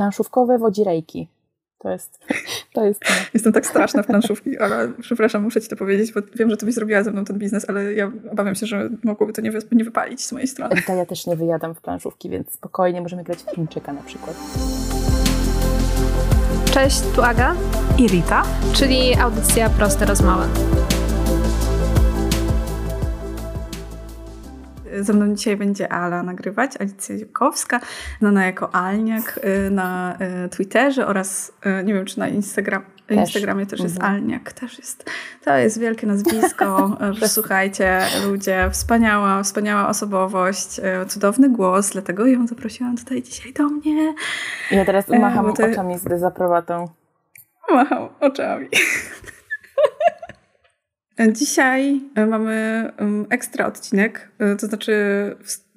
planszówkowe wodzirejki. To jest, to jest to. Jestem tak straszna w planszówki, ale przepraszam, muszę ci to powiedzieć, bo wiem, że ty byś zrobiła ze mną ten biznes, ale ja obawiam się, że mogłoby to nie, wy, nie wypalić z mojej strony. Rita, ja też nie wyjadam w planszówki, więc spokojnie możemy grać w Chińczyka na przykład. Cześć, tu Aga i Rita, czyli audycja Proste Rozmowy. Ze mną dzisiaj będzie Ala nagrywać, Alicja Ziukowska, znana jako Alniak y, na y, Twitterze oraz y, nie wiem, czy na Instagram, też. Instagramie też jest mhm. Alniak. Też jest. To jest wielkie nazwisko. Słuchajcie, ludzie, wspaniała, wspaniała osobowość, cudowny głos, dlatego ją zaprosiłam tutaj dzisiaj do mnie. Ja teraz macham ty... oczami z dezaprobatą. Macham oczami. Dzisiaj e, mamy ekstra odcinek, e, to znaczy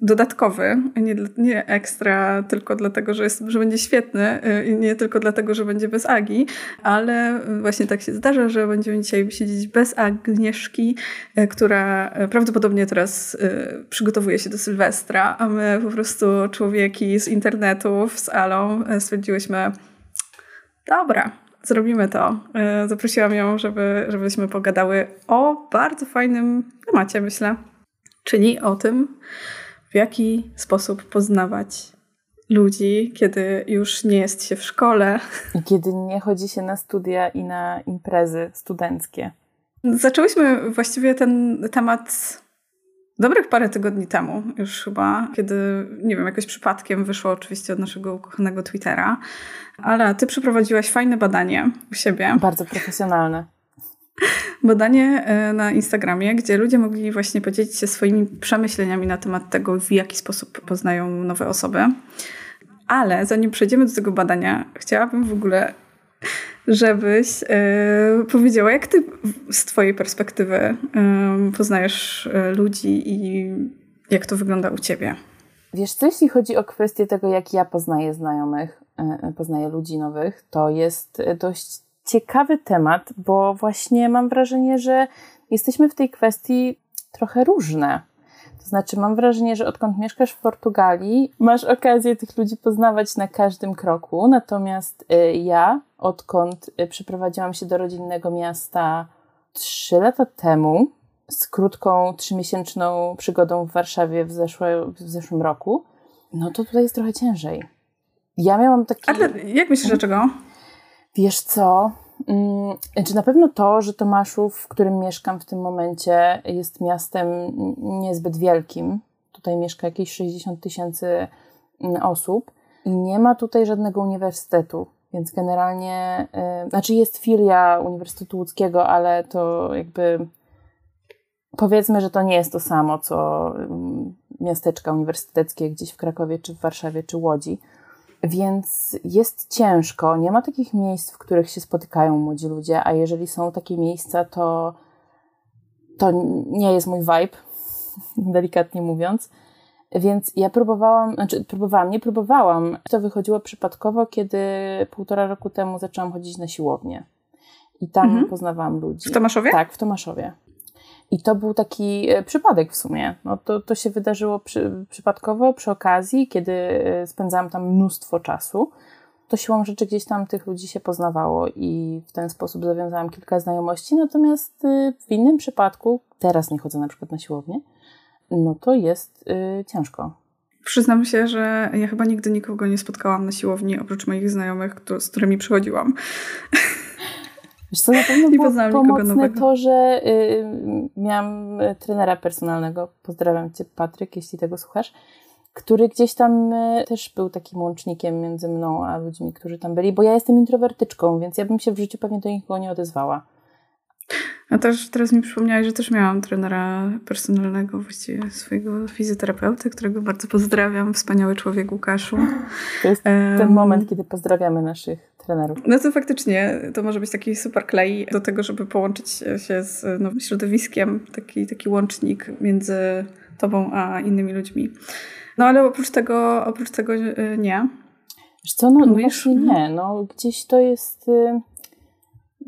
dodatkowy, nie, nie ekstra tylko dlatego, że, jest, że będzie świetny e, i nie tylko dlatego, że będzie bez Agi, ale właśnie tak się zdarza, że będziemy dzisiaj siedzieć bez Agnieszki, która prawdopodobnie teraz przygotowuje się do Sylwestra, a my po prostu człowieki z internetów, z Alą stwierdziłyśmy, dobra, zrobimy to. E, zaprosiłam ją, żeby, żebyśmy pogadały o bardzo fajnym temacie, myślę. Czyli o tym, w jaki sposób poznawać ludzi, kiedy już nie jest się w szkole. I kiedy nie chodzi się na studia i na imprezy studenckie. Zaczęłyśmy właściwie ten temat dobrych parę tygodni temu, już chyba, kiedy, nie wiem, jakoś przypadkiem wyszło oczywiście od naszego ukochanego Twittera, ale ty przeprowadziłaś fajne badanie u siebie. Bardzo profesjonalne. Badanie e, na Instagramie, gdzie ludzie mogli właśnie podzielić się swoimi przemyśleniami na temat tego, w jaki sposób poznają nowe osoby. Ale zanim przejdziemy do tego badania, chciałabym w ogóle żebyś y, powiedziała, jak ty z twojej perspektywy y, poznajesz y, ludzi i jak to wygląda u ciebie? Wiesz co, jeśli chodzi o kwestię tego, jak ja poznaję znajomych, poznaję ludzi nowych, to jest dość ciekawy temat, bo właśnie mam wrażenie, że jesteśmy w tej kwestii trochę różne. To znaczy, mam wrażenie, że odkąd mieszkasz w Portugalii, masz okazję tych ludzi poznawać na każdym kroku. Natomiast y, ja, odkąd y, przeprowadziłam się do rodzinnego miasta trzy lata temu, z krótką, trzymiesięczną przygodą w Warszawie w, zeszłe, w zeszłym roku, no to tutaj jest trochę ciężej. Ja miałam taki. Ale jak myślisz, dlaczego? Wiesz co? Mm, czy na pewno to, że Tomaszów, w którym mieszkam w tym momencie, jest miastem niezbyt wielkim. Tutaj mieszka jakieś 60 tysięcy mm, osób i nie ma tutaj żadnego uniwersytetu. Więc generalnie, yy, znaczy jest filia Uniwersytetu Łódzkiego, ale to jakby powiedzmy, że to nie jest to samo, co yy, miasteczka uniwersyteckie gdzieś w Krakowie, czy w Warszawie, czy Łodzi. Więc jest ciężko. Nie ma takich miejsc, w których się spotykają młodzi ludzie, a jeżeli są takie miejsca, to, to nie jest mój vibe, delikatnie mówiąc. Więc ja próbowałam, znaczy próbowałam, nie próbowałam. To wychodziło przypadkowo, kiedy półtora roku temu zaczęłam chodzić na siłownię. I tam mhm. poznawałam ludzi. W Tomaszowie? Tak, w Tomaszowie. I to był taki e, przypadek w sumie. No to, to się wydarzyło przy, przypadkowo, przy okazji, kiedy e, spędzałam tam mnóstwo czasu. To siłą rzeczy gdzieś tam tych ludzi się poznawało i w ten sposób zawiązałam kilka znajomości. Natomiast e, w innym przypadku, teraz nie chodzę na przykład na siłownię, no to jest y, ciężko. Przyznam się, że ja chyba nigdy nikogo nie spotkałam na siłowni, oprócz moich znajomych, z którymi przychodziłam. Wiesz co, na pewno było pomocne to, że y, miałam y, trenera personalnego, pozdrawiam Cię Patryk, jeśli tego słuchasz, który gdzieś tam y, też był takim łącznikiem między mną a ludźmi, którzy tam byli, bo ja jestem introwertyczką, więc ja bym się w życiu pewnie do nikogo nie odezwała. A też teraz mi przypomniałeś, że też miałam trenera personalnego, właściwie swojego fizjoterapeuty, którego bardzo pozdrawiam. Wspaniały człowiek Łukaszu. To jest um, ten moment, kiedy pozdrawiamy naszych trenerów. No to faktycznie to może być taki super klej do tego, żeby połączyć się z nowym środowiskiem, taki, taki łącznik między tobą a innymi ludźmi. No ale oprócz tego, oprócz tego y, nie. Wiesz co, no, no właśnie nie. No, gdzieś to jest y,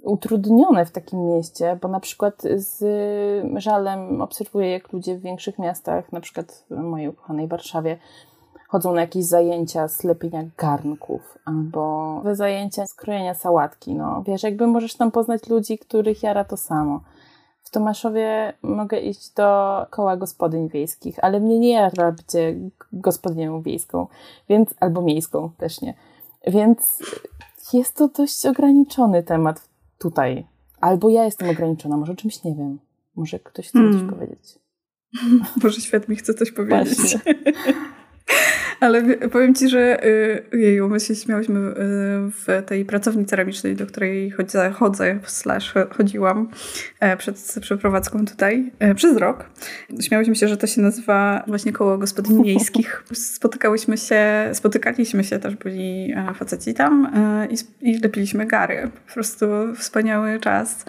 utrudnione w takim mieście, bo na przykład z żalem obserwuję, jak ludzie w większych miastach, na przykład w mojej ukochanej Warszawie, chodzą na jakieś zajęcia slepienia garnków albo zajęcia skrojenia sałatki. No, wiesz, jakby możesz tam poznać ludzi, których jara to samo. W Tomaszowie mogę iść do koła gospodyń wiejskich, ale mnie nie jara bycie gospodynią wiejską, więc albo miejską też nie. Więc jest to dość ograniczony temat tutaj. Albo ja jestem ograniczona, może czymś nie wiem. Może ktoś chce hmm. coś powiedzieć. Może świat mi chce coś powiedzieć. Ale powiem Ci, że y, jeju, my się śmiałyśmy y, w tej pracowni ceramicznej, do której chodzę, chodzę slash chodziłam e, przed przeprowadzką tutaj e, przez rok. Śmiałyśmy się, że to się nazywa właśnie koło gospodyń miejskich. Spotykałyśmy się, spotykaliśmy się, też byli e, faceci tam i, i lepiliśmy gary. Po prostu wspaniały czas.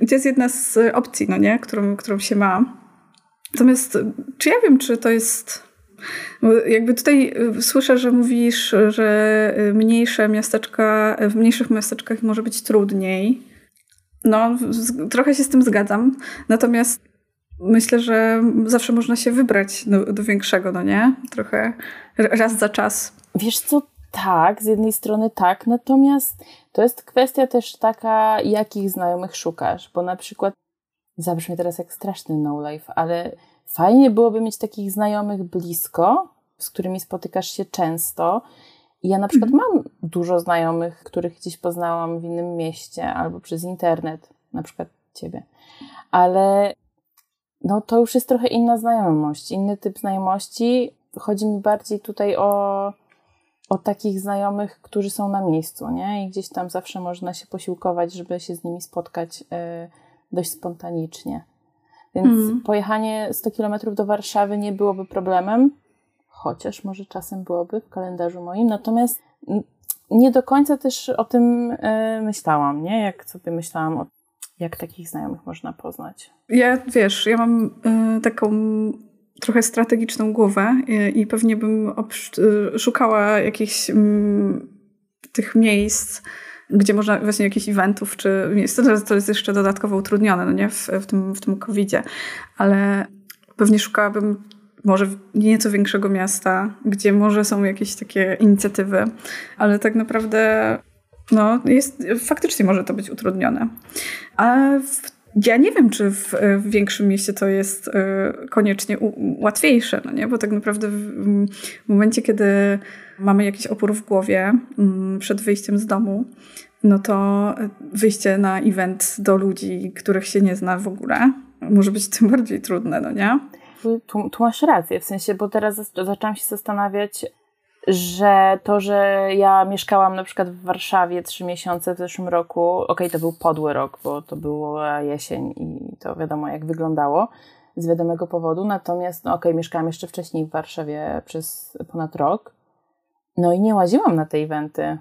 I to jest jedna z opcji, no nie? Którą, którą się ma. Natomiast czy ja wiem, czy to jest bo jakby tutaj y, słyszę, że mówisz, że y, mniejsze miasteczka, w mniejszych miasteczkach może być trudniej. No, trochę się z tym zgadzam. Natomiast myślę, że zawsze można się wybrać do, do większego, no nie? Trochę raz za czas. Wiesz co, tak, z jednej strony tak, natomiast to jest kwestia też taka, jakich znajomych szukasz, bo na przykład zabrzmi teraz jak straszny no-life, ale Fajnie byłoby mieć takich znajomych blisko, z którymi spotykasz się często. I ja na przykład mhm. mam dużo znajomych, których gdzieś poznałam w innym mieście albo przez internet, na przykład ciebie. Ale no to już jest trochę inna znajomość, inny typ znajomości. Chodzi mi bardziej tutaj o, o takich znajomych, którzy są na miejscu, nie? I gdzieś tam zawsze można się posiłkować, żeby się z nimi spotkać y, dość spontanicznie. Więc mm. pojechanie 100 km do Warszawy nie byłoby problemem, chociaż może czasem byłoby w kalendarzu moim. Natomiast nie do końca też o tym y, myślałam, nie? Jak sobie myślałam o jak takich znajomych można poznać. Ja, wiesz, ja mam y, taką trochę strategiczną głowę i, i pewnie bym y, szukała jakichś mm, tych miejsc, gdzie można właśnie jakichś eventów, czy jest to, to jest jeszcze dodatkowo utrudnione, no nie, w, w tym, w tym COVID-zie, ale pewnie szukałabym może nieco większego miasta, gdzie może są jakieś takie inicjatywy, ale tak naprawdę no, jest, faktycznie może to być utrudnione. A w ja nie wiem, czy w, w, większym mieście to jest y, koniecznie u, łatwiejsze, no nie? bo tak naprawdę w, w, momencie, kiedy mamy jakiś opór w głowie y, przed wyjściem z domu, no to wyjście na event do ludzi, których się nie zna w ogóle, może być tym bardziej trudne, no nie? Tu, tu masz rację, w sensie, bo teraz zaczęłam się zastanawiać, że to, że ja mieszkałam na przykład w Warszawie trzy miesiące w zeszłym roku, okej, okay, to był podły rok, bo to była jesień i to wiadomo jak wyglądało z wiadomego powodu, natomiast no okej, okay, mieszkałam jeszcze wcześniej w Warszawie przez ponad rok, no i nie łaziłam na te eventy.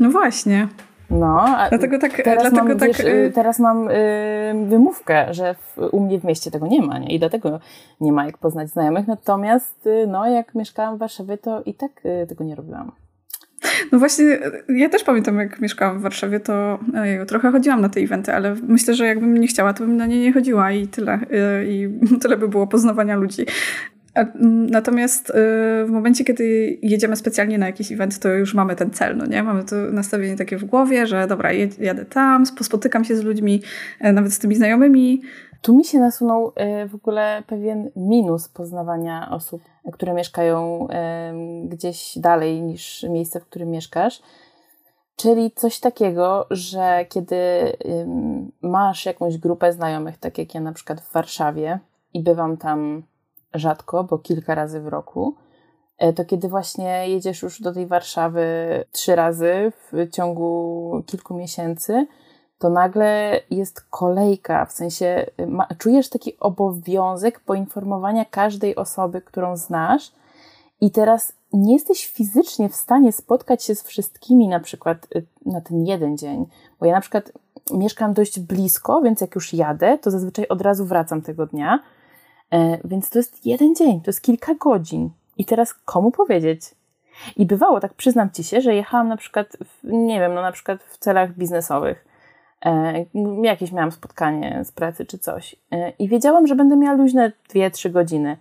No właśnie. No, dlatego tak, teraz dlatego mam, tak, wiesz, y, teraz mam y, wymówkę, że w, u mnie w mieście tego nie ma, nie? I dlatego nie ma jak poznać znajomych. Natomiast, y, no, jak mieszkałam w Warszawie, to i tak y, tego nie robiłam. No właśnie, ja też pamiętam, jak mieszkałam w Warszawie, to trochę chodziłam na te eventy, ale myślę, że jakbym nie chciała, to bym na nie nie chodziła i tyle. Y, I tyle by było poznawania ludzi. Natomiast y, w momencie, kiedy jedziemy specjalnie na jakiś event, to już mamy ten cel, no nie? Mamy to nastawienie takie w głowie, że dobra, jadę tam, spotykam się z ludźmi, e, nawet z tymi znajomymi. Tu mi się nasunął e, w ogóle pewien minus poznawania osób, które mieszkają gdzieś dalej niż miejsce, w którym mieszkasz. Czyli coś takiego, że kiedy masz jakąś grupę znajomych, tak jak ja na przykład w Warszawie i bywam tam rzadko, bo kilka razy w roku, e, to kiedy właśnie jedziesz już do tej Warszawy trzy razy w ciągu kilku miesięcy, to nagle jest kolejka, w sensie ma, czujesz taki obowiązek poinformowania każdej osoby, którą znasz, i teraz nie jesteś fizycznie w stanie spotkać się z wszystkimi na przykład y, na ten jeden dzień, bo ja na przykład mieszkam dość blisko, więc jak już jadę, to zazwyczaj od razu wracam tego dnia, więc to jest jeden dzień, to jest kilka godzin. I teraz komu powiedzieć? I bywało, tak przyznam ci się, że jechałam na przykład, w, nie wiem, no na przykład w celach biznesowych. E, jakieś miałam spotkanie z pracy czy coś. E, I wiedziałam, że będę miała luźne 2-3 godziny.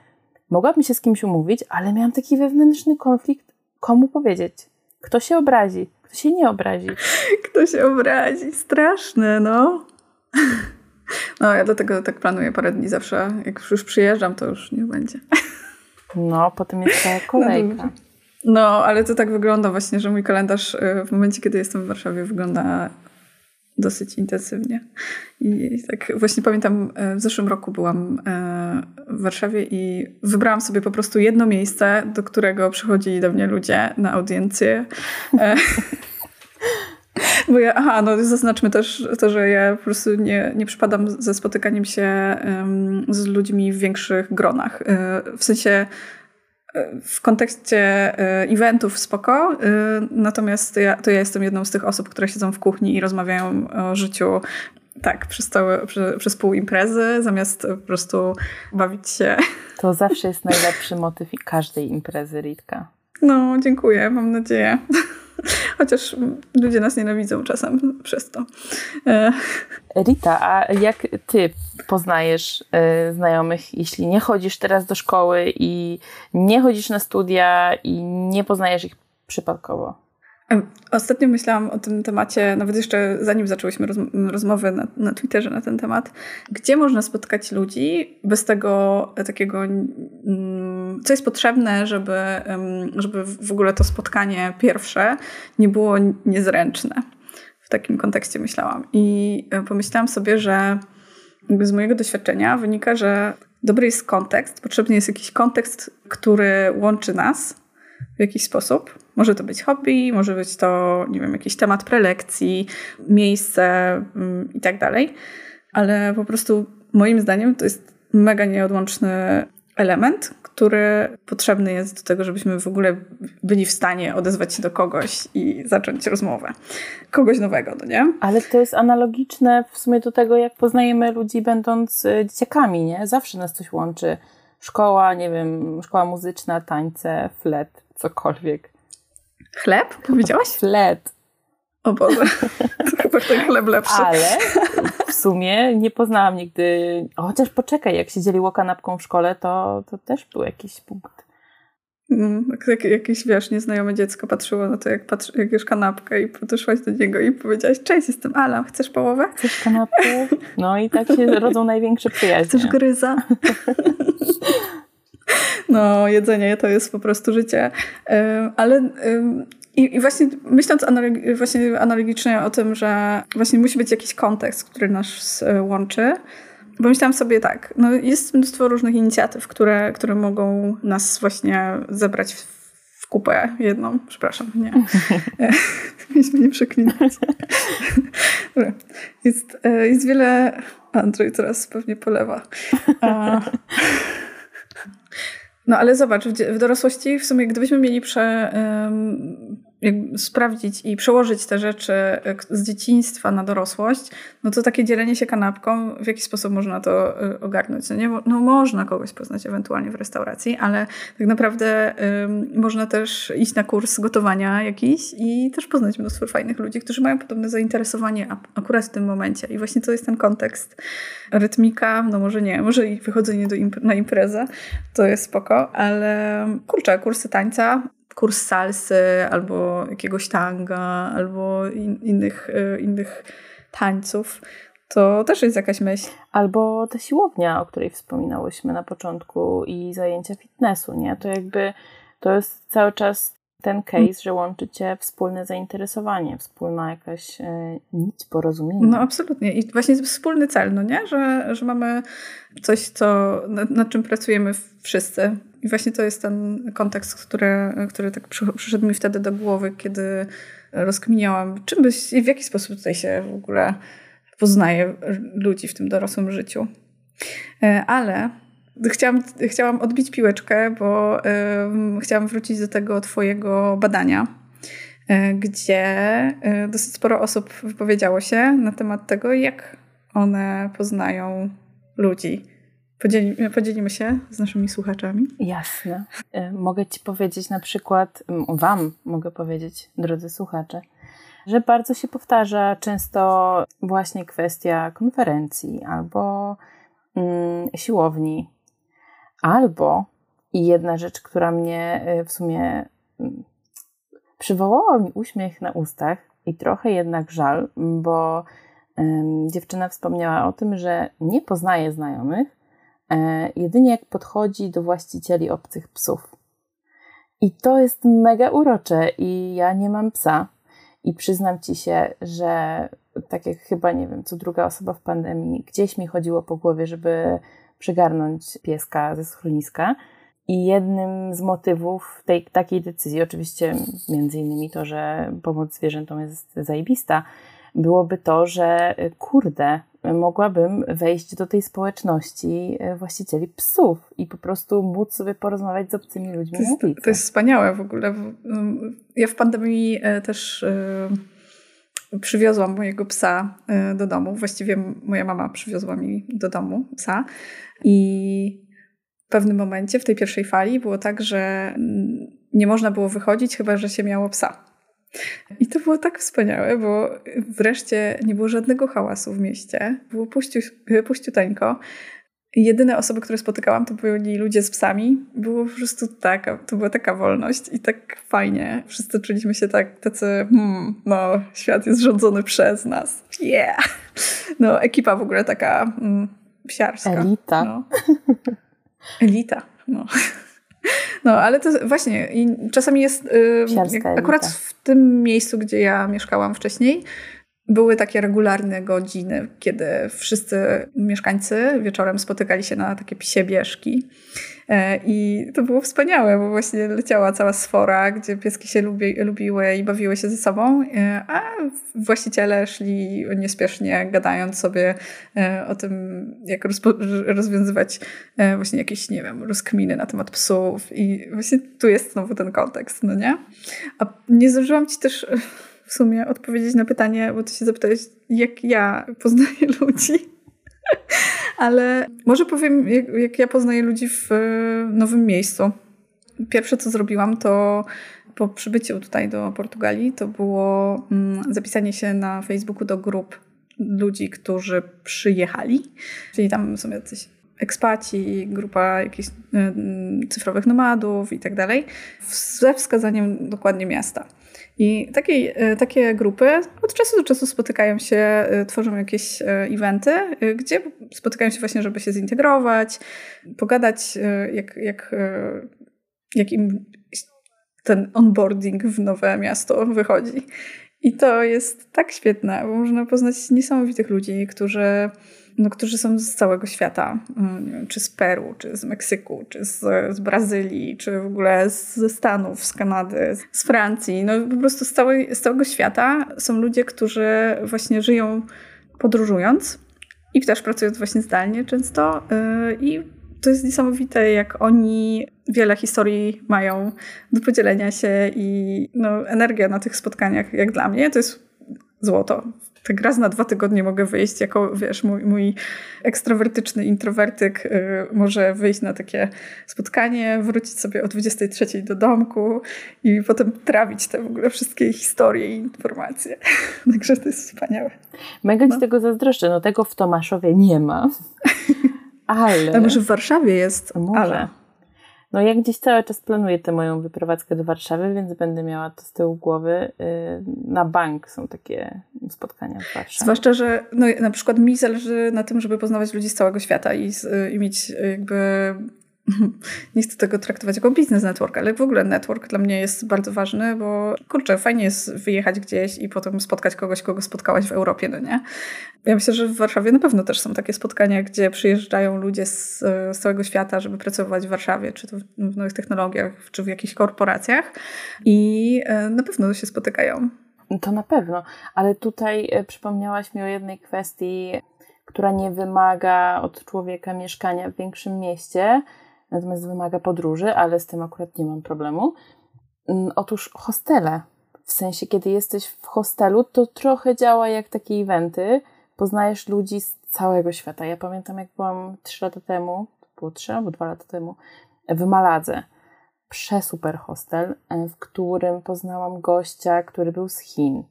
mogłabym się z kimś umówić, ale miałam taki wewnętrzny konflikt, komu powiedzieć. Kto się obrazi, kto się nie obrazi. Kto się obrazi, straszne, no. No, ja dlatego tak planuję parę dni zawsze. Jak już przyjeżdżam, to już nie będzie. No, potem jest ta kolejka. No, ale to tak wygląda właśnie, że mój kalendarz y, w momencie, kiedy jestem w Warszawie, wygląda dosyć intensywnie. I tak właśnie pamiętam, y, w zeszłym roku byłam y, w Warszawie i wybrałam sobie po prostu jedno miejsce, do którego przychodzili do mnie ludzie na audiencję. E, bo ja, aha, no zaznaczmy też to, że ja po prostu nie, nie przypadam ze spotykaniem się um, z ludźmi w większych gronach. w sensie w kontekście e, eventów spoko, e, natomiast ja, to ja jestem jedną z tych osób, które siedzą w kuchni i rozmawiają o życiu tak, przez, całe, przez, przez pół imprezy, zamiast po prostu bawić się. To zawsze jest najlepszy motyw każdej imprezy, Ritka. No, dziękuję, mam nadzieję. Chociaż ludzie nas nienawidzą czasem przez to. E, Rita, a jak ty poznajesz y, znajomych, jeśli nie chodzisz teraz do szkoły i nie chodzisz na studia i nie poznajesz ich przypadkowo? Ostatnio myślałam o tym temacie, nawet jeszcze zanim zaczęłyśmy roz, rozmowy na, na Twitterze na ten temat, gdzie można spotkać ludzi bez tego takiego, mm, co jest potrzebne, żeby, żeby w ogóle to spotkanie pierwsze nie było niezręczne. W takim kontekście myślałam. I e, pomyślałam sobie, że z mojego doświadczenia wynika, że dobry jest kontekst, potrzebny jest jakiś kontekst, który łączy nas w jakiś sposób. Może to być hobby, może być to, nie wiem, jakiś temat prelekcji, miejsce mm, i tak dalej. Ale po prostu moim zdaniem to jest mega nieodłączny element, który potrzebny jest do tego, żebyśmy w ogóle byli w stanie odezwać się do kogoś i zacząć rozmowę. Kogoś nowego, no nie? Ale to jest analogiczne w sumie do tego, jak poznajemy ludzi będąc e, dzieciakami, nie? Zawsze nas coś łączy. Szkoła, nie wiem, szkoła muzyczna, tańce, flet, cokolwiek. Chleb? Powiedziałaś? Flet. O Boże, to chyba ten chleb lepszy. Ale w sumie nie poznałam nigdy, chociaż poczekaj, jak się dzieliło kanapką w szkole, to, to też był jakiś punkt. Mm, jak, jakieś, wiesz, nieznajome dziecko patrzyło na to, jak, patrzy, jak jesz kanapkę i podeszłaś do niego i powiedziałaś, cześć, jestem Ala, chcesz połowę? Chcesz kanapkę? No i tak się rodzą największe przyjaźnie. Chcesz gryza? No, jedzenie to jest po prostu życie. Ale i, właśnie myśląc właśnie analogicznie o tym, że właśnie musi być jakiś kontekst, który nas e, łączy, pomyślałam sobie tak, no jest mnóstwo różnych inicjatyw, które, które mogą nas właśnie zebrać w, kupę jedną. Przepraszam, nie. Mieliśmy nie przeklinać. jest, e, jest wiele... Andrzej teraz pewnie polewa. No ale zobacz, w, dorosłości w sumie gdybyśmy mieli prze, sprawdzić i przełożyć te rzeczy e, z dzieciństwa na dorosłość, no to takie dzielenie się kanapką, w jaki sposób można to e, ogarnąć? No, nie, no można kogoś poznać ewentualnie w restauracji, ale tak naprawdę można też iść na kurs gotowania jakiś i też poznać mnóstwo fajnych ludzi, którzy mają podobne zainteresowanie akurat w tym momencie. I właśnie to jest ten kontekst. Rytmika, no może nie, może i wychodzenie do imp na imprezę, to jest spoko, ale kurczę, kursy tańca kurs salsy, albo jakiegoś tanga, albo in, innych, y, innych tańców. To też jest jakaś myśl. Albo ta siłownia, o której wspominałyśmy na początku i zajęcia fitnessu, nie? To jakby to jest cały czas ten case, że łączy cię wspólne zainteresowanie, wspólna jakaś e, nić porozumienia. No absolutnie. I właśnie wspólny cel, no nie? Że, że mamy coś, co, nad, nad czym pracujemy wszyscy. I właśnie to jest ten kontekst, który, który tak przyszedł mi wtedy do głowy, kiedy rozkminiałam, czym byś, w jaki sposób tutaj się w ogóle poznaje ludzi w tym dorosłym życiu. E, ale chciałam, chciałam odbić piłeczkę, bo chciałam wrócić do tego twojego badania, y, gdzie y, dosyć sporo osób wypowiedziało się na temat tego, jak one poznają ludzi. Podzielimy, podzielimy się z naszymi słuchaczami. Jasne. Mogę Ci powiedzieć na przykład, Wam mogę powiedzieć, drodzy słuchacze, że bardzo się powtarza często właśnie kwestia konferencji albo mm, siłowni, Albo I jedna rzecz, która mnie y, w sumie przywołała mi uśmiech na ustach i trochę jednak żal, bo dziewczyna wspomniała o tym, że nie poznaje znajomych, e, jedynie jak podchodzi do właścicieli obcych psów. I to jest mega urocze i ja nie mam psa. I przyznam ci się, że tak jak chyba, nie wiem, co druga osoba w pandemii, gdzieś mi chodziło po głowie, żeby przygarnąć pieska ze schroniska. I jednym z motywów tej takiej decyzji, oczywiście między innymi to, że pomoc zwierzętom jest zajebista, byłoby to, że kurde, mogłabym wejść do tej społeczności właścicieli psów i po prostu móc sobie porozmawiać z obcymi ludźmi. To jest, to jest wspaniałe w ogóle. Ja w pandemii e, też e, przywiozłam mojego psa e, do domu. Właściwie moja mama przywiozła mi do domu psa. I w pewnym momencie, w tej pierwszej fali, było tak, że nie można było wychodzić, chyba że się miało psa. I to było tak wspaniałe, bo wreszcie nie było żadnego hałasu w mieście. Było puściu, puściuteńko. Jedyne osoby, które spotykałam, to byli ludzie z psami. Było po prostu tak, to była taka wolność i tak fajnie. Wszyscy czuliśmy się tak, tacy, hmm, no, świat jest rządzony przez nas. Yeah! No, ekipa w ogóle taka mm, psiarska. Elita. No. Elita, no. No, ale to właśnie, i czasami jest, yy, akurat w tym miejscu, gdzie ja mieszkałam wcześniej, były takie regularne godziny, kiedy wszyscy mieszkańcy wieczorem spotykali się na takie psie bieżki. E, I to było wspaniałe, bo właśnie leciała cała sfora, gdzie pieski się lubi, lubiły i bawiły się ze sobą, e, a właściciele szli niespiesznie, gadając sobie e, o tym, jak rozwiązywać właśnie jakieś, nie wiem, rozkminy na temat psów. I właśnie tu jest znowu ten kontekst, no nie? A nie zdążyłam ci też w sumie odpowiedzieć na pytanie, bo ty się zapytałeś, jak ja poznaję ludzi. Ale może powiem, jak, jak, ja poznaję ludzi w nowym miejscu. Pierwsze, co zrobiłam, to po przybyciu tutaj do Portugalii, to było mm, zapisanie się na Facebooku do grup ludzi, którzy przyjechali. Czyli tam są jacyś ekspaci, grupa jakichś cyfrowych nomadów i tak dalej, ze wskazaniem dokładnie miasta. I takiej, e, takie grupy od czasu do czasu spotykają się, e, tworzą jakieś e, eventy, gdzie spotykają się właśnie, żeby się zintegrować, pogadać, jak, jak, jak im ten onboarding w nowe miasto wychodzi. I to jest tak świetne, bo można poznać niesamowitych ludzi, którzy no, którzy są z całego świata, mm, czy z Peru, czy z Meksyku, czy z, z Brazylii, czy w ogóle ze Stanów, z Kanady, z Francji, no po prostu z, całej, z całego świata są ludzie, którzy właśnie żyją podróżując i też pracując właśnie zdalnie często yy, i to jest niesamowite, jak oni wiele historii mają do podzielenia się i no, energia na tych spotkaniach, jak dla mnie, to jest złoto tak raz na dwa tygodnie mogę wyjść, jako wiesz, mój, mój ekstrawertyczny introwertyk y, może wyjść na takie spotkanie, wrócić sobie o 23 do domku i potem trawić te w ogóle wszystkie historie i informacje. Także to jest wspaniałe. Mega no. ci tego zazdroszczę. No tego w Tomaszowie nie ma. Ale... A może w Warszawie jest. Może. Ale. No ja gdzieś cały czas planuję tę moją wyprowadzkę do Warszawy, więc będę miała to z tyłu głowy. Y, na bank są takie spotkania w Warszawie. Zwłaszcza, że no, na przykład mi zależy na tym, żeby poznawać ludzi z całego świata i, i mieć jakby nie chcę tego traktować jako biznes network, ale w ogóle network dla mnie jest bardzo ważny, bo kurczę, fajnie jest wyjechać gdzieś i potem spotkać kogoś, kogo spotkałaś w Europie, no nie? Ja myślę, że w Warszawie na pewno też są takie spotkania, gdzie przyjeżdżają ludzie z, z całego świata, żeby pracować w Warszawie, czy to w nowych technologiach, czy w jakichś korporacjach i e, na pewno się spotykają. To na pewno, ale tutaj e, przypomniałaś mi o jednej kwestii, która nie wymaga od człowieka mieszkania w większym mieście, natomiast wymaga podróży, ale z tym akurat nie mam problemu. Mm, otóż hostele. W sensie, kiedy jesteś w hostelu, to trochę działa jak takie eventy. Poznajesz ludzi z całego świata. Ja pamiętam, jak byłam 3 lata temu, to było 3 albo 2 lata temu, w Maladze. Przesuper hostel, e, w którym poznałam gościa, który był z Chin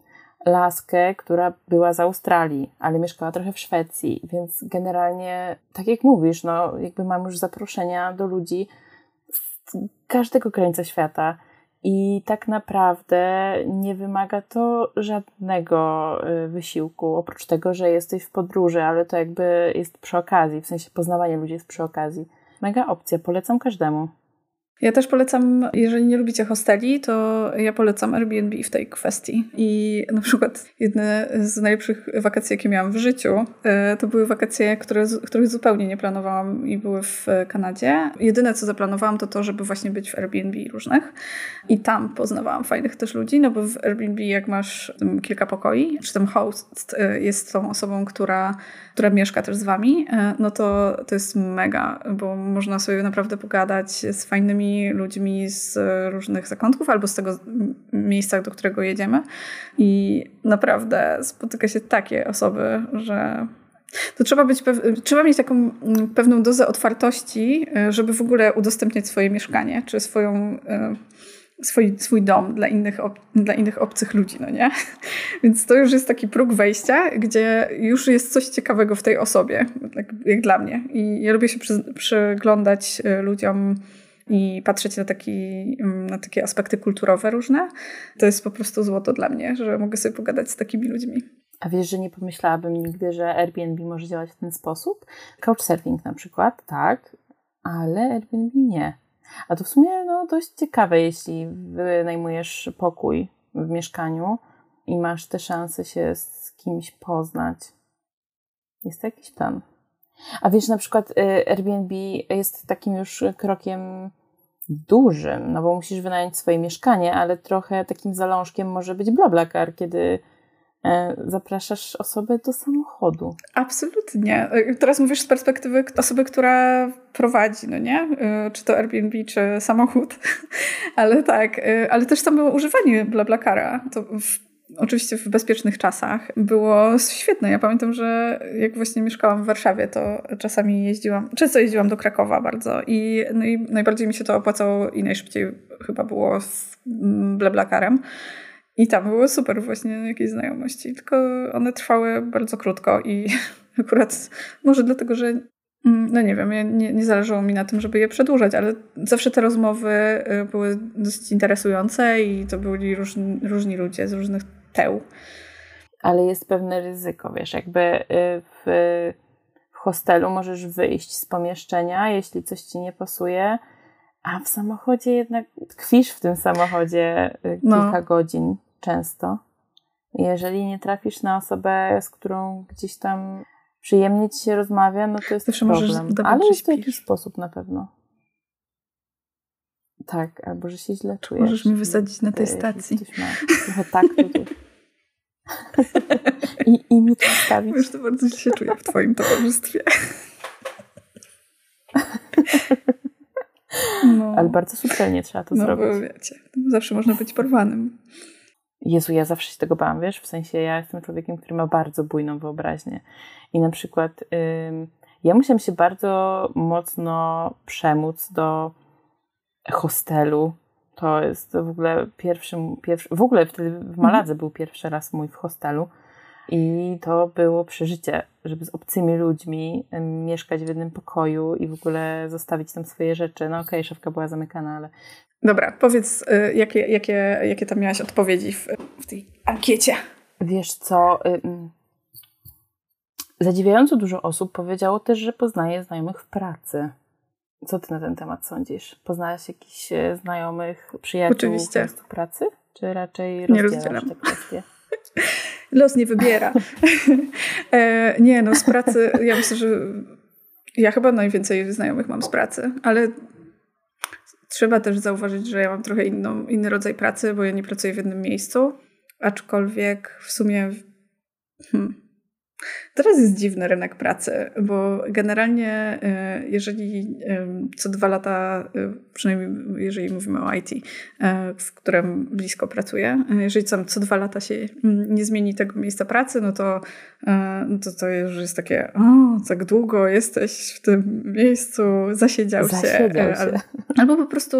laskę, która była z Australii, ale mieszkała trochę w Szwecji, więc generalnie, tak jak mówisz, no jakby mam już zaproszenia do ludzi z każdego krańca świata. I tak naprawdę nie wymaga to żadnego y, wysiłku, oprócz tego, że jesteś w podróży, ale to jakby jest przy okazji, w sensie poznawanie ludzi jest przy okazji. Mega opcja, polecam każdemu. Ja też polecam, jeżeli nie lubicie hosteli, to ja polecam Airbnb w tej kwestii. I na przykład jedne z najlepszych wakacji, jakie miałam w życiu, e, to były wakacje, które, których zupełnie nie planowałam i były w Kanadzie. Jedyne, co zaplanowałam, to to, żeby właśnie być w Airbnb różnych. I tam poznawałam fajnych też ludzi, no bo w Airbnb jak masz kilka pokoi, czy ten host e, jest tą osobą, która, która mieszka też z wami, e, no to to jest mega, bo można sobie naprawdę pogadać z fajnymi ludźmi z różnych zakątków albo z tego miejsca, do którego jedziemy. I naprawdę spotyka się takie osoby, że to trzeba, być trzeba mieć taką mm, pewną dozę otwartości, żeby w ogóle udostępniać swoje mieszkanie, czy swoją, e, swój, swój dom dla innych, dla innych obcych ludzi, no nie? Więc to już jest taki próg wejścia, gdzie już jest coś ciekawego w tej osobie, jak, jak dla mnie. I ja lubię się przy, przyglądać e, ludziom i patrzeć na, taki, mm, na takie aspekty kulturowe różne, to jest po prostu złoto dla mnie, że mogę sobie pogadać z takimi ludźmi. A wiesz, że nie pomyślałabym nigdy, że Airbnb może działać w ten sposób? Couchsurfing na przykład, tak, ale Airbnb nie. A to w sumie no, dość ciekawe, jeśli wynajmujesz pokój w mieszkaniu i masz te szanse się z kimś poznać. Jest to jakiś plan. A wiesz, na przykład y, Airbnb jest takim już krokiem dużym, no bo musisz wynająć swoje mieszkanie, ale trochę takim zalążkiem może być BlaBlaCar, kiedy e, zapraszasz osobę do samochodu. Absolutnie. Teraz mówisz z perspektywy osoby, która prowadzi, no nie? Y, czy to Airbnb, czy samochód. Ale tak, y, ale też samo używanie BlaBlaCara. To w oczywiście w bezpiecznych czasach, było świetne. Ja pamiętam, że jak właśnie mieszkałam w Warszawie, to czasami jeździłam, często jeździłam do Krakowa bardzo i, no i najbardziej mi się to opłacało i najszybciej chyba było z Bleblakarem. I tam były super właśnie jakieś znajomości, tylko one trwały bardzo krótko i akurat może dlatego, że mm, no nie wiem, nie, nie zależało mi na tym, żeby je przedłużać, ale zawsze te rozmowy y, były dosyć interesujące i to byli różni, różni ludzie z różnych teł. Ale jest pewne ryzyko, wiesz, jakby y, w, w hostelu możesz wyjść z pomieszczenia, jeśli coś ci nie pasuje, a w samochodzie jednak tkwisz w tym samochodzie y, no. kilka no. godzin często. Jeżeli nie trafisz na osobę, z którą gdzieś tam przyjemnie ci się rozmawia, no to jest Zawsze problem. Ale jest to jakiś sposób na pewno. Tak, albo że się źle czujesz. Możesz mi wysadzić na tej stacji. Ma trochę tak, I, I mi to stawić. Już to bardzo się czuję w twoim towarzystwie. No. Ale bardzo subtelnie trzeba to no, zrobić. Bo wiecie, zawsze można być porwanym. Jezu, ja zawsze się tego bałam, wiesz? W sensie ja jestem człowiekiem, który ma bardzo bujną wyobraźnię. I na przykład ym, ja musiałam się bardzo mocno przemóc do hostelu, to jest w ogóle pierwszy, pierwszy w ogóle wtedy w Maladze był pierwszy raz mój w hostelu i to było przeżycie, żeby z obcymi ludźmi mieszkać w jednym pokoju i w ogóle zostawić tam swoje rzeczy. No okej, okay, szafka była zamykana, ale... Dobra, powiedz, y, jakie, jakie, jakie tam miałaś odpowiedzi w, w tej ankiecie? Wiesz co... Zadziwiająco dużo osób powiedziało też, że poznaje znajomych w pracy. Co ty na ten temat sądzisz? Poznałaś jakichś e, znajomych, przyjaciół Oczywiście. w pracy? Czy raczej rozdzielasz te kwestie? Los nie wybiera. e, nie, no z pracy, ja myślę, że ja chyba najwięcej znajomych mam z pracy, ale trzeba też zauważyć, że ja mam trochę inną, inny rodzaj pracy, bo ja nie pracuję w jednym miejscu, aczkolwiek w sumie hmm, Teraz jest dziwny rynek pracy, bo generalnie y, jeżeli y, co dwa lata, y, przynajmniej jeżeli mówimy o IT, w którym blisko pracuję, jeżeli co, co dwa lata się mm, nie zmieni tego miejsca pracy, no to, no to to już jest takie, o, tak długo jesteś w tym miejscu, zasiedział, zasiedział się. się. Albo po prostu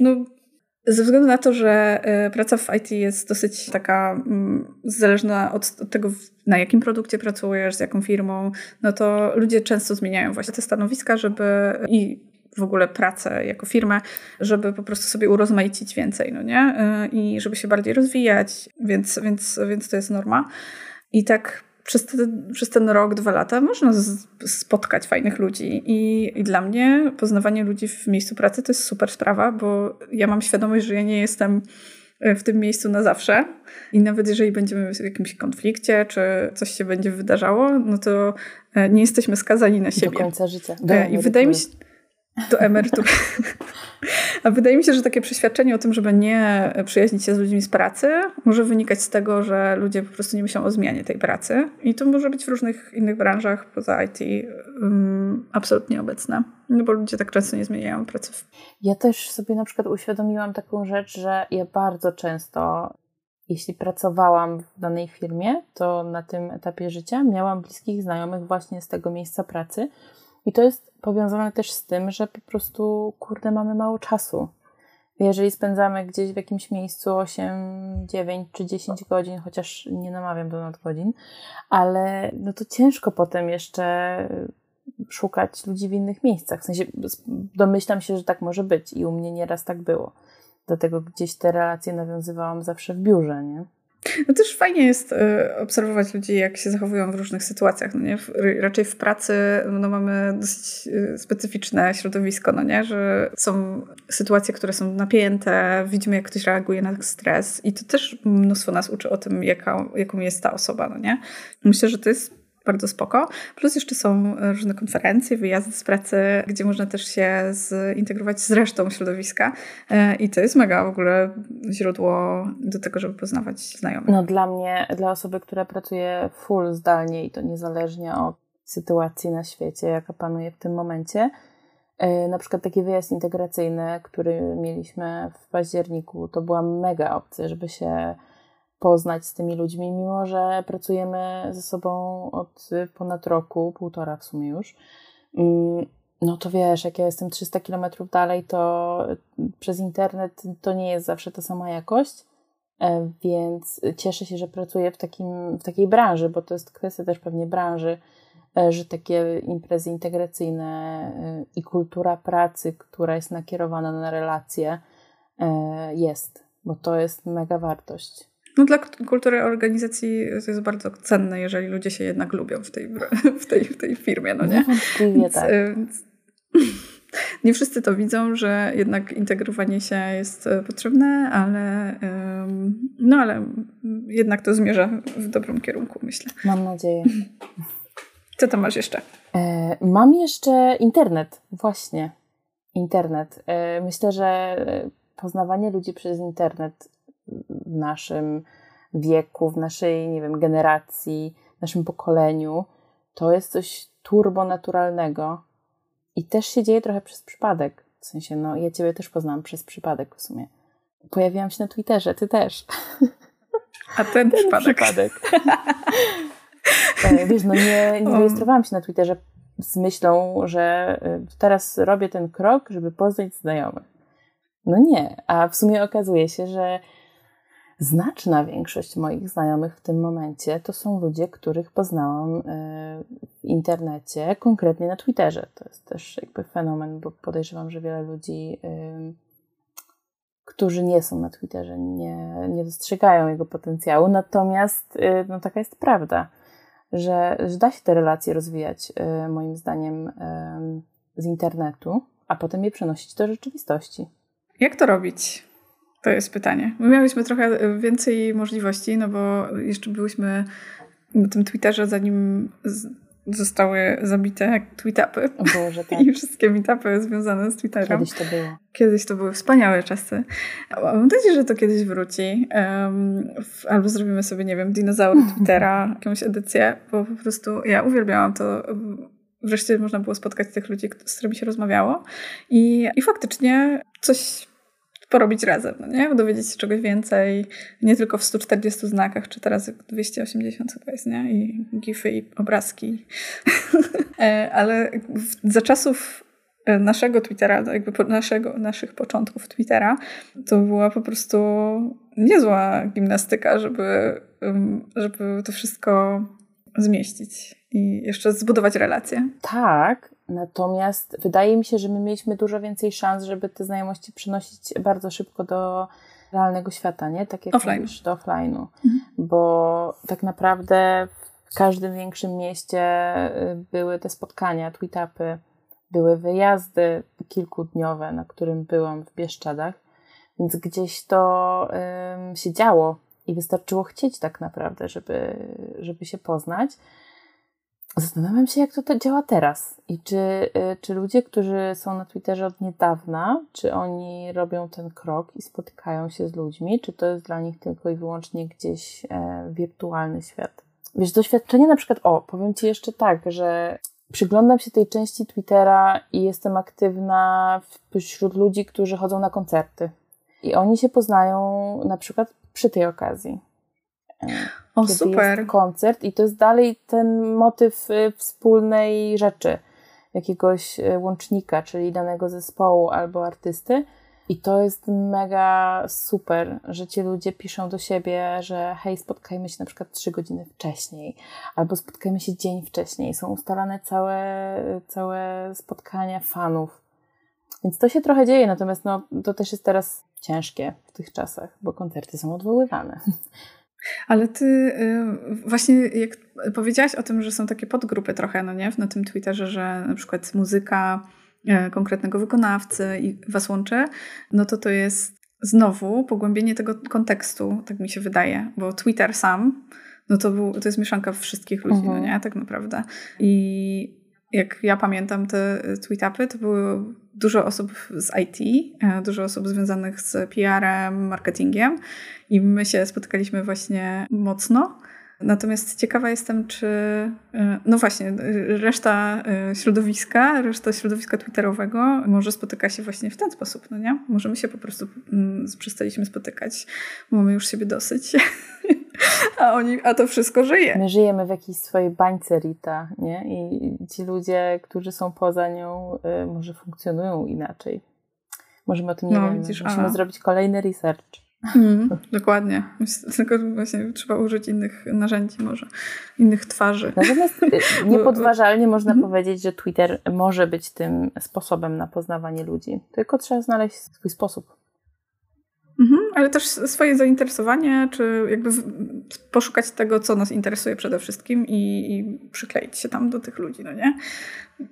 no, ze względu na to, że e, praca w IT jest dosyć taka mm, zależna od tego, na jakim produkcie pracujesz, z jaką firmą, no to ludzie często zmieniają właśnie te stanowiska, żeby i w ogóle pracę jako firmę, żeby po prostu sobie urozmaicić więcej, no nie? I żeby się bardziej rozwijać, więc, więc, więc to jest norma. I tak przez, te, przez ten rok, dwa lata można z, spotkać fajnych ludzi. I, I dla mnie poznawanie ludzi w miejscu pracy to jest super sprawa, bo ja mam świadomość, że ja nie jestem e, w tym miejscu na zawsze. I nawet jeżeli będziemy w jakimś konflikcie, czy coś się będzie wydarzało, no to e, nie jesteśmy skazani na siebie. Do końca życia. Do I wydaje mi się, do emerytury. A wydaje mi się, że takie przeświadczenie o tym, żeby nie przyjaźnić się z ludźmi z pracy, może wynikać z tego, że ludzie po prostu nie myślą o zmianie tej pracy. I to może być w różnych innych branżach poza IT um, absolutnie obecne. No bo ludzie tak często nie zmieniają pracy. Ja też sobie na przykład uświadomiłam taką rzecz, że ja bardzo często jeśli pracowałam w danej firmie, to na tym etapie życia miałam bliskich znajomych właśnie z tego miejsca pracy. I to jest powiązane też z tym, że po prostu, kurde, mamy mało czasu. Jeżeli spędzamy gdzieś w jakimś miejscu 8, 9 czy 10 godzin, chociaż nie namawiam do nadgodzin, ale no to ciężko potem jeszcze szukać ludzi w innych miejscach. W sensie domyślam się, że tak może być i u mnie nieraz tak było. Dlatego gdzieś te relacje nawiązywałam zawsze w biurze, nie? No też fajnie jest y, obserwować ludzi, jak się zachowują w różnych sytuacjach. No nie? raczej w pracy no mamy dosyć y, specyficzne środowisko, no nie? że są sytuacje, które są napięte, widzimy, jak ktoś reaguje na stres i to też mnóstwo nas uczy o tym, jaka, jaką jest ta osoba. No nie? Myślę, że to jest bardzo spoko. Plus jeszcze są różne konferencje, wyjazdy z pracy, gdzie można też się zintegrować z resztą środowiska e, i to jest mega w ogóle źródło do tego, żeby poznawać znajomych. No dla mnie, dla osoby, która pracuje full zdalnie i to niezależnie od sytuacji na świecie, jaka panuje w tym momencie, e, na przykład taki wyjazd integracyjny, który mieliśmy w październiku, to była mega opcja, żeby się poznać z tymi ludźmi, mimo że pracujemy ze sobą od ponad roku, półtora w sumie już. Mm, no to wiesz, jak ja jestem 300 kilometrów dalej, to przez internet to nie jest zawsze ta sama jakość, e, więc cieszę się, że pracuję w, takim, w takiej branży, bo to jest kwestia też pewnie branży, e, że takie imprezy integracyjne e, i kultura pracy, która jest nakierowana na relacje, jest, bo to jest mega wartość. No dla kultury organizacji to jest bardzo cenne, jeżeli ludzie się jednak lubią w tej, w tej, w tej firmie, no nie? Niewątpliwie tak. E, nie wszyscy to widzą, że jednak integrowanie się jest e, potrzebne, ale, no ale jednak to zmierza w dobrym kierunku, myślę. Mam nadzieję. Co tam masz jeszcze? E, mam jeszcze internet, właśnie. Internet. Myślę, że poznawanie ludzi przez internet w naszym wieku, w naszej, nie wiem, generacji, w naszym pokoleniu, to jest coś turbonaturalnego i też się dzieje trochę przez przypadek. W sensie, no, ja Ciebie też poznałam przez przypadek w sumie. Pojawiłam się na Twitterze, Ty też. A ten, ten przypadek. przypadek. E, wiesz, no nie, nie rejestrowałam się na Twitterze z myślą, że y, teraz robię ten krok, żeby poznać znajomych. No nie, a w sumie okazuje się, że Znaczna większość moich znajomych w tym momencie to są ludzie, których poznałam e, w internecie, konkretnie na Twitterze. To jest też jakby fenomen, bo podejrzewam, że wiele ludzi, którzy nie są na Twitterze, nie, nie dostrzegają jego potencjału. Natomiast y, no, taka jest prawda, że, że da się te relacje rozwijać, moim zdaniem, z internetu, a potem je przenosić do rzeczywistości. Jak to robić? To jest pytanie. My miałyśmy trochę więcej możliwości, no bo jeszcze byłyśmy na tym Twitterze, zanim zostały zabite tweetupy. Boże, tak. I wszystkie meetupy związane z Twitterem. Kiedyś to było. Kiedyś to były wspaniałe czasy. Mam nadzieję, że to kiedyś wróci. Um, albo zrobimy sobie, nie wiem, dinozaury Twittera, jakąś edycję, bo po prostu ja uwielbiałam to. Wreszcie można było spotkać tych ludzi, z którymi się rozmawiało. I, i faktycznie coś porobić razem, no nie? Dowiedzieć się czegoś więcej, nie tylko w 140 znakach, czy teraz 280 chyba jest, nie? I gify, i obrazki. E, ale za czasów e, naszego Twittera, jakby naszego, naszych początków Twittera, to była po prostu niezła gimnastyka, żeby, żeby to wszystko zmieścić i jeszcze zbudować relacje. Tak, Natomiast wydaje mi się, że my mieliśmy dużo więcej szans, żeby te znajomości przenosić bardzo szybko do realnego świata, nie? Tak jak Offline. mówisz, do offline'u. Mhm. Bo tak naprawdę w każdym większym mieście y, były te spotkania, tweetupy, były wyjazdy kilkudniowe, na którym byłam w Bieszczadach, więc gdzieś to ym, się działo i wystarczyło chcieć tak naprawdę, żeby, żeby się poznać. Zastanawiam się, jak to te- działa teraz i czy, y, czy ludzie, którzy są na Twitterze od niedawna, czy oni robią ten krok i spotykają się z ludźmi, czy to jest dla nich tylko i wyłącznie gdzieś e, wirtualny świat. Wiesz, doświadczenie na przykład, o, powiem Ci jeszcze tak, że przyglądam się tej części Twittera i jestem aktywna wśród ludzi, którzy chodzą na koncerty. I oni się poznają na przykład przy tej okazji. O, kiedy super. jest koncert i to jest dalej ten motyw y, wspólnej rzeczy, jakiegoś y, łącznika, czyli danego zespołu albo artysty. I to jest mega super, że ci ludzie piszą do siebie, że hej, spotkajmy się na przykład trzy godziny wcześniej, albo spotkajmy się dzień wcześniej. Są ustalane całe, całe spotkania fanów. Więc to się trochę dzieje, natomiast no, to też jest teraz ciężkie w tych czasach, bo koncerty są odwoływane. Ale ty y, właśnie jak powiedziałaś o tym, że są takie podgrupy trochę, no nie, na tym Twitterze, że na przykład muzyka y, konkretnego wykonawcy i was łączy, no to to jest znowu pogłębienie tego kontekstu, tak mi się wydaje, bo Twitter sam, no to, był, to jest mieszanka wszystkich ludzi, Mhm. no nie, tak naprawdę. I jak ja pamiętam te tweetupy, to było dużo osób z IT, e, dużo osób związanych z PR-em, marketingiem i my się spotykaliśmy właśnie mocno. Natomiast ciekawa jestem, czy e, no właśnie, e, reszta e, środowiska, reszta środowiska twitterowego może spotyka się właśnie w ten sposób, no nie? Może my się po prostu mm, przestaliśmy spotykać, mamy już siebie dosyć. A oni, a to wszystko żyje. My żyjemy w jakiejś swojej bańce Rita, nie? I ci ludzie, którzy są poza nią, y, może funkcjonują inaczej. Możemy o tym nie No, wiemy. widzisz, Musimy zrobić kolejny research. Mm, dokładnie. Tylko właśnie trzeba użyć innych narzędzi może, innych twarzy. Natomiast y, niepodważalnie można Mhm. powiedzieć, że Twitter może być tym sposobem na poznawanie ludzi. Tylko trzeba znaleźć swój sposób. Mhm, ale też swoje zainteresowanie, czy jakby poszukać tego, co nas interesuje przede wszystkim i, i przykleić się tam do tych ludzi, no nie?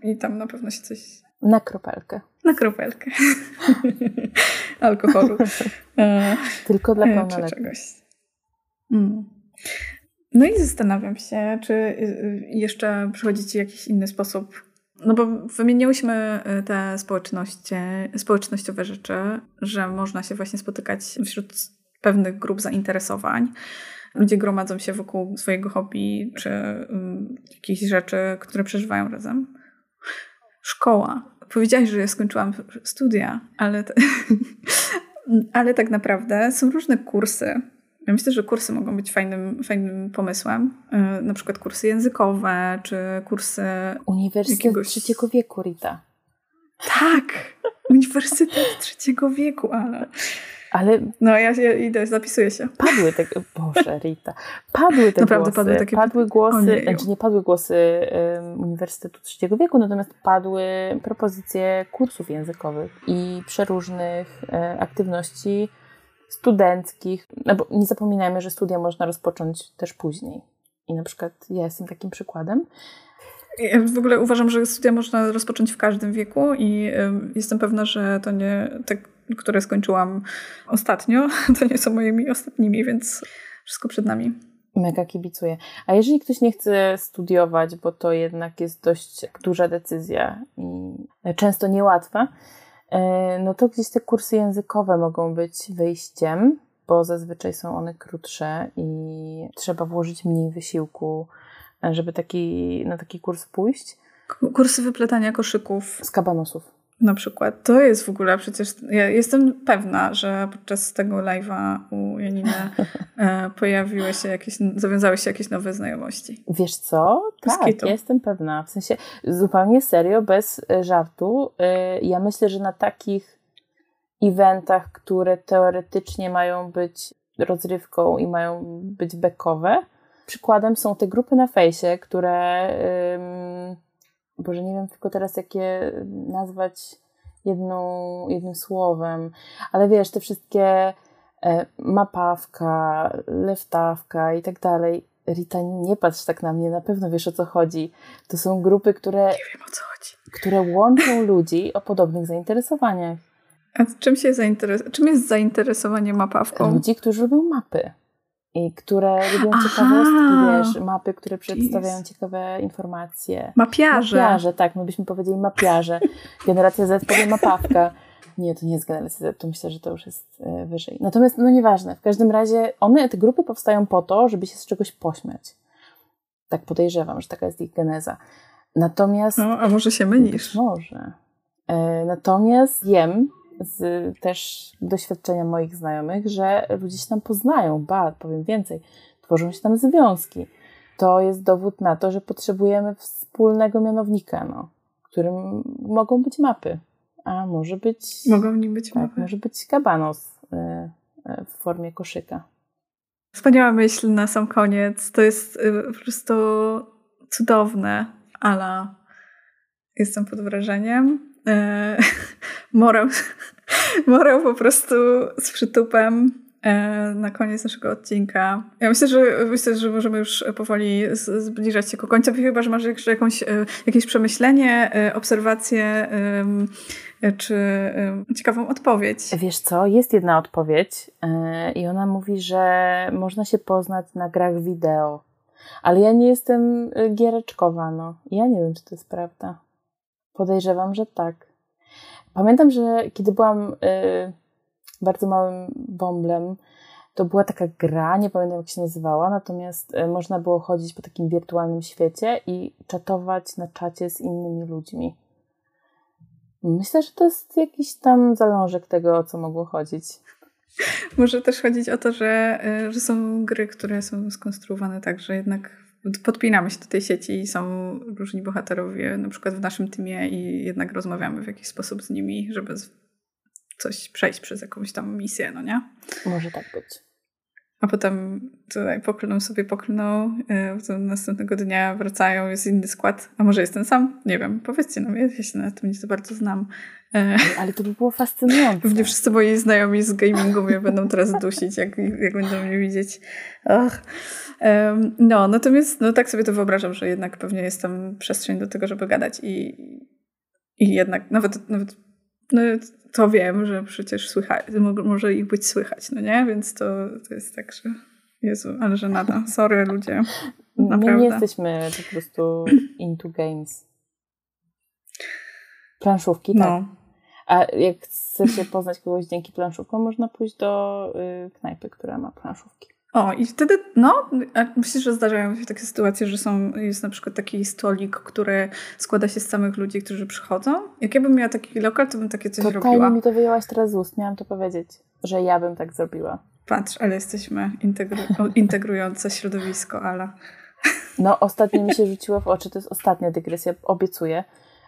I tam na pewno się coś Na kropelkę. na kropelkę alkoholu. E, Tylko dla e, pełnoletnich. czegoś. Mm. No i zastanawiam się, czy y, y, jeszcze przychodzi Ci jakiś inny sposób. No bo wymieniłyśmy y, te społeczności, społecznościowe rzeczy, że można się właśnie spotykać wśród pewnych grup zainteresowań. Ludzie gromadzą się wokół swojego hobby czy um, jakichś rzeczy, które przeżywają razem. Szkoła. Powiedziałaś, że ja skończyłam studia, ale, ale tak naprawdę są różne kursy. Ja myślę, że kursy mogą być fajnym, fajnym pomysłem. Yy, Na przykład kursy językowe, czy kursy. Uniwersytet jakiegoś- trzeciego wieku, Rita. Tak! Uniwersytet trzeciego wieku, ale. Ale No, ja się idę, zapisuję się. padły te... Boże, Rita. Padły te Naprawdę głosy. padły takie- Padły głosy, Ojeju. znaczy nie padły głosy um, Uniwersytetu Trzeciego Wieku, natomiast padły propozycje kursów językowych i przeróżnych e, aktywności studenckich. No bo nie zapominajmy, że studia można rozpocząć też później. I na przykład ja jestem takim przykładem. Ja w ogóle uważam, że studia można rozpocząć w każdym wieku i ym, jestem pewna, że to nie te, które skończyłam ostatnio, to nie są moimi ostatnimi, więc wszystko przed nami. Mega kibicuję. A jeżeli ktoś nie chce studiować, bo to jednak jest dość duża decyzja i często niełatwa, e, no to gdzieś te kursy językowe mogą być wyjściem, bo zazwyczaj są one krótsze i trzeba włożyć mniej wysiłku, e, żeby taki, na taki kurs pójść. Kursy wypletania koszyków Z kabanosów. Na przykład. To jest w ogóle przecież... Ja jestem pewna, że podczas tego live'a u Janiny e, pojawiły się jakieś, zawiązały się jakieś nowe znajomości. Wiesz co? Tak, jestem pewna. W sensie zupełnie serio, bez e, żartu. E, Ja myślę, że na takich eventach, które teoretycznie mają być rozrywką i mają być bekowe, przykładem są te grupy na fejsie, które ym, Boże, nie wiem tylko teraz, jakie nazwać jedną, jednym słowem, ale wiesz, te wszystkie e, mapawka, leftawka i tak dalej. Rita, nie patrz tak na mnie, na pewno wiesz o co chodzi. To są grupy, które. Nie wiem o co chodzi. Które łączą ludzi o podobnych zainteresowaniach. A czym się zainteres- czym jest zainteresowanie mapawką? Ludzi, którzy lubią mapy i które lubią Aha, ciekawostki, wiesz, mapy, które przedstawiają geez. ciekawe informacje. Mapiarze. Mapiarze, tak, my byśmy powiedzieli mapiarze. Generacja Z powie mapawka. Nie, to nie jest generacja Z, to myślę, że to już jest e, wyżej. Natomiast, no nieważne, w każdym razie one, te grupy powstają po to, żeby się z czegoś pośmiać. Tak podejrzewam, że taka jest ich geneza. Natomiast... No, a może się mylisz? Może. E, natomiast wiem, z też doświadczenia moich znajomych, że ludzie się tam poznają, ba, powiem więcej, tworzą się tam związki. To jest dowód na to, że potrzebujemy wspólnego mianownika, no, którym mogą być mapy, a może być... Mogą nie być tak, mapy. może być kabanos y, y, w formie koszyka. Wspaniała myśl na sam koniec. To jest y, po prostu cudowne, ale jestem pod wrażeniem. E, morał, morał po prostu z przytupem e, na koniec naszego odcinka. Ja myślę, że myślę, że możemy już powoli zbliżać się ku końcu, chyba, że masz jeszcze jakąś, e, jakieś przemyślenie, obserwację czy ciekawą odpowiedź. Wiesz co, jest jedna odpowiedź i ona mówi, że można się poznać na grach wideo. Ale ja nie jestem giereczkowa, no. Ja nie wiem, czy to jest prawda. Podejrzewam, że tak. Pamiętam, że kiedy byłam y, bardzo małym bąblem, to była taka gra, nie pamiętam jak się nazywała, natomiast y, można było chodzić po takim wirtualnym świecie i czatować na czacie z innymi ludźmi. Myślę, że to jest jakiś tam zalążek tego, o co mogło chodzić. Może też chodzić o to, że, y, że są gry, które są skonstruowane tak, że jednak podpinamy się do tej sieci i są różni bohaterowie, na przykład w naszym teamie i jednak rozmawiamy w jakiś sposób z nimi, żeby coś przejść przez jakąś tam misję, no nie? Może tak być. A potem tutaj poklną sobie, poklną, yy, następnego dnia wracają, jest inny skład. A może jest ten sam? Nie wiem, powiedzcie nam, ja się na tym nie za bardzo znam. E, ale to by było fascynujące. Pewnie wszyscy moi znajomi z gamingu mnie będą teraz dusić, jak, jak będą mnie widzieć. Ach. No, natomiast no, tak sobie to wyobrażam, że jednak pewnie jest tam przestrzeń do tego, żeby gadać i, i jednak nawet, nawet no, to wiem, że przecież słychać, może ich być słychać, no nie? Więc to, to jest tak, że Jezu, ale że nada. Sorry ludzie. Naprawdę. My nie jesteśmy po prostu into games. Planszówki, tak. No. A jak chce się poznać kogoś dzięki planszówkom, można pójść do y, knajpy, która ma planszówki. O, i wtedy, no, myślę, że zdarzają się takie sytuacje, że są, jest na przykład taki stolik, który składa się z samych ludzi, którzy przychodzą. Jak ja bym miała taki lokal, to bym takie coś to robiła. mi to wyjęłaś teraz z ust, miałam to powiedzieć, że ja bym tak zrobiła. Patrz, ale jesteśmy integru- integrujące środowisko, ale... No, ostatnio mi się rzuciło w oczy, to jest ostatnia dygresja, obiecuję,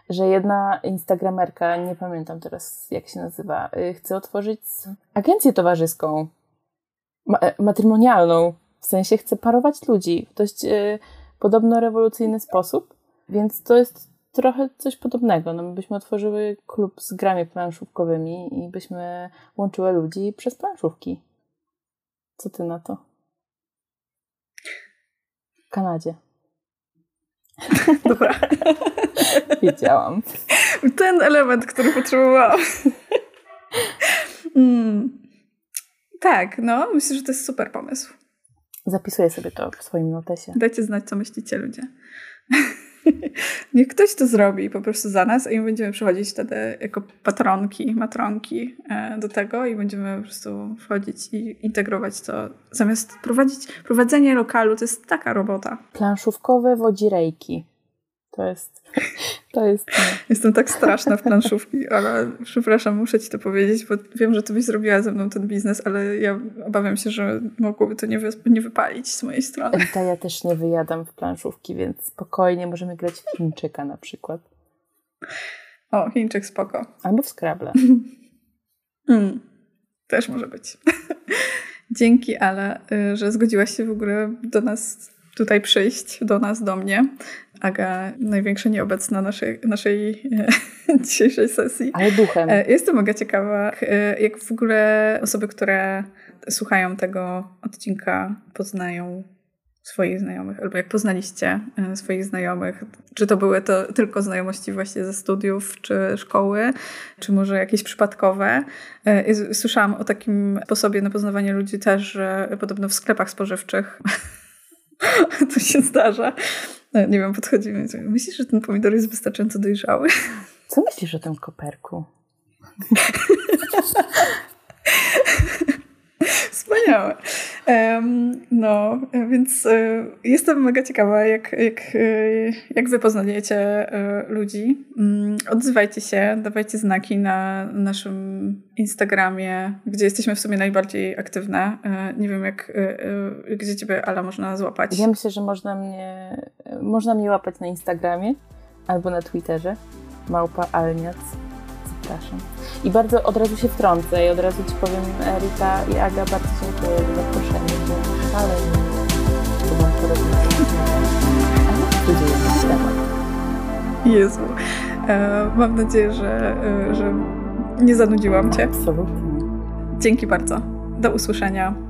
że jedna instagramerka, nie pamiętam teraz jak się nazywa, y, chce otworzyć agencję towarzyską ma e, matrymonialną. W sensie chce parować ludzi w dość y, podobno rewolucyjny sposób, więc to jest trochę coś podobnego. No, my byśmy otworzyły klub z grami planszówkowymi i byśmy łączyły ludzi przez planszówki. Co ty na to? W Kanadzie. Dobra. Wiedziałam. Ten element, który potrzebowałam. Mm. Tak, no, myślę, że to jest super pomysł. Zapisuję sobie to w swoim notesie. Dajcie znać, co myślicie ludzie. Niech ktoś to zrobi po prostu za nas i my będziemy przychodzić wtedy jako patronki, matronki e, do tego i będziemy po prostu wchodzić i integrować to. Zamiast prowadzić, prowadzenie lokalu to jest taka robota. Planszówkowe wodzirejki. To jest. To jest. Jestem tak straszna w planszówki, ale przepraszam, muszę ci to powiedzieć, bo wiem, że ty byś zrobiła ze mną ten biznes, ale ja obawiam się, że mogłoby to nie, wy, nie wypalić z mojej strony. To ja też nie wyjadam w planszówki, więc spokojnie możemy grać w Chińczyka na przykład. O, Chińczyk spoko. Albo w Scrabble. Mm, też może być. Dzięki, ale y, że zgodziłaś się w ogóle do nas tutaj przyjść do nas, do mnie. Aga, największa nieobecna naszej, naszej dzisiejszej sesji. Ale duchem. Jestem mega ciekawa, jak w ogóle osoby, które słuchają tego odcinka, poznają swoich znajomych, albo jak poznaliście e, swoich znajomych? Czy to były to tylko znajomości właśnie ze studiów, czy szkoły, czy może jakieś przypadkowe? E, słyszałam o takim sposobie na poznawanie ludzi też, że podobno w sklepach spożywczych to się zdarza. E, nie wiem, podchodzimy. Myślisz, że ten pomidor jest wystarczająco dojrzały? Co myślisz o tym koperku? Wspaniałe. No, więc e, jestem mega ciekawa, jak, jak, e, jak wy poznajecie e, ludzi. Mm, odzywajcie się, dawajcie znaki na naszym Instagramie, gdzie jesteśmy w sumie najbardziej aktywne. Nie wiem, jak, gdzie ciebie, Ala, można złapać. Ja myślę, że można mnie, można mnie łapać na Instagramie albo na Twitterze. Małpa Alniac. Zapraszam. I bardzo od razu się wtrącę i od razu Ci powiem, Rita i Aga, bardzo dziękuję za zaproszenie, bo szalenie z Tobą porozmawiać. A temat. Jezu. E, mam nadzieję, że, e, że nie zanudziłam Cię. Absolutnie. Dzięki bardzo. Do usłyszenia.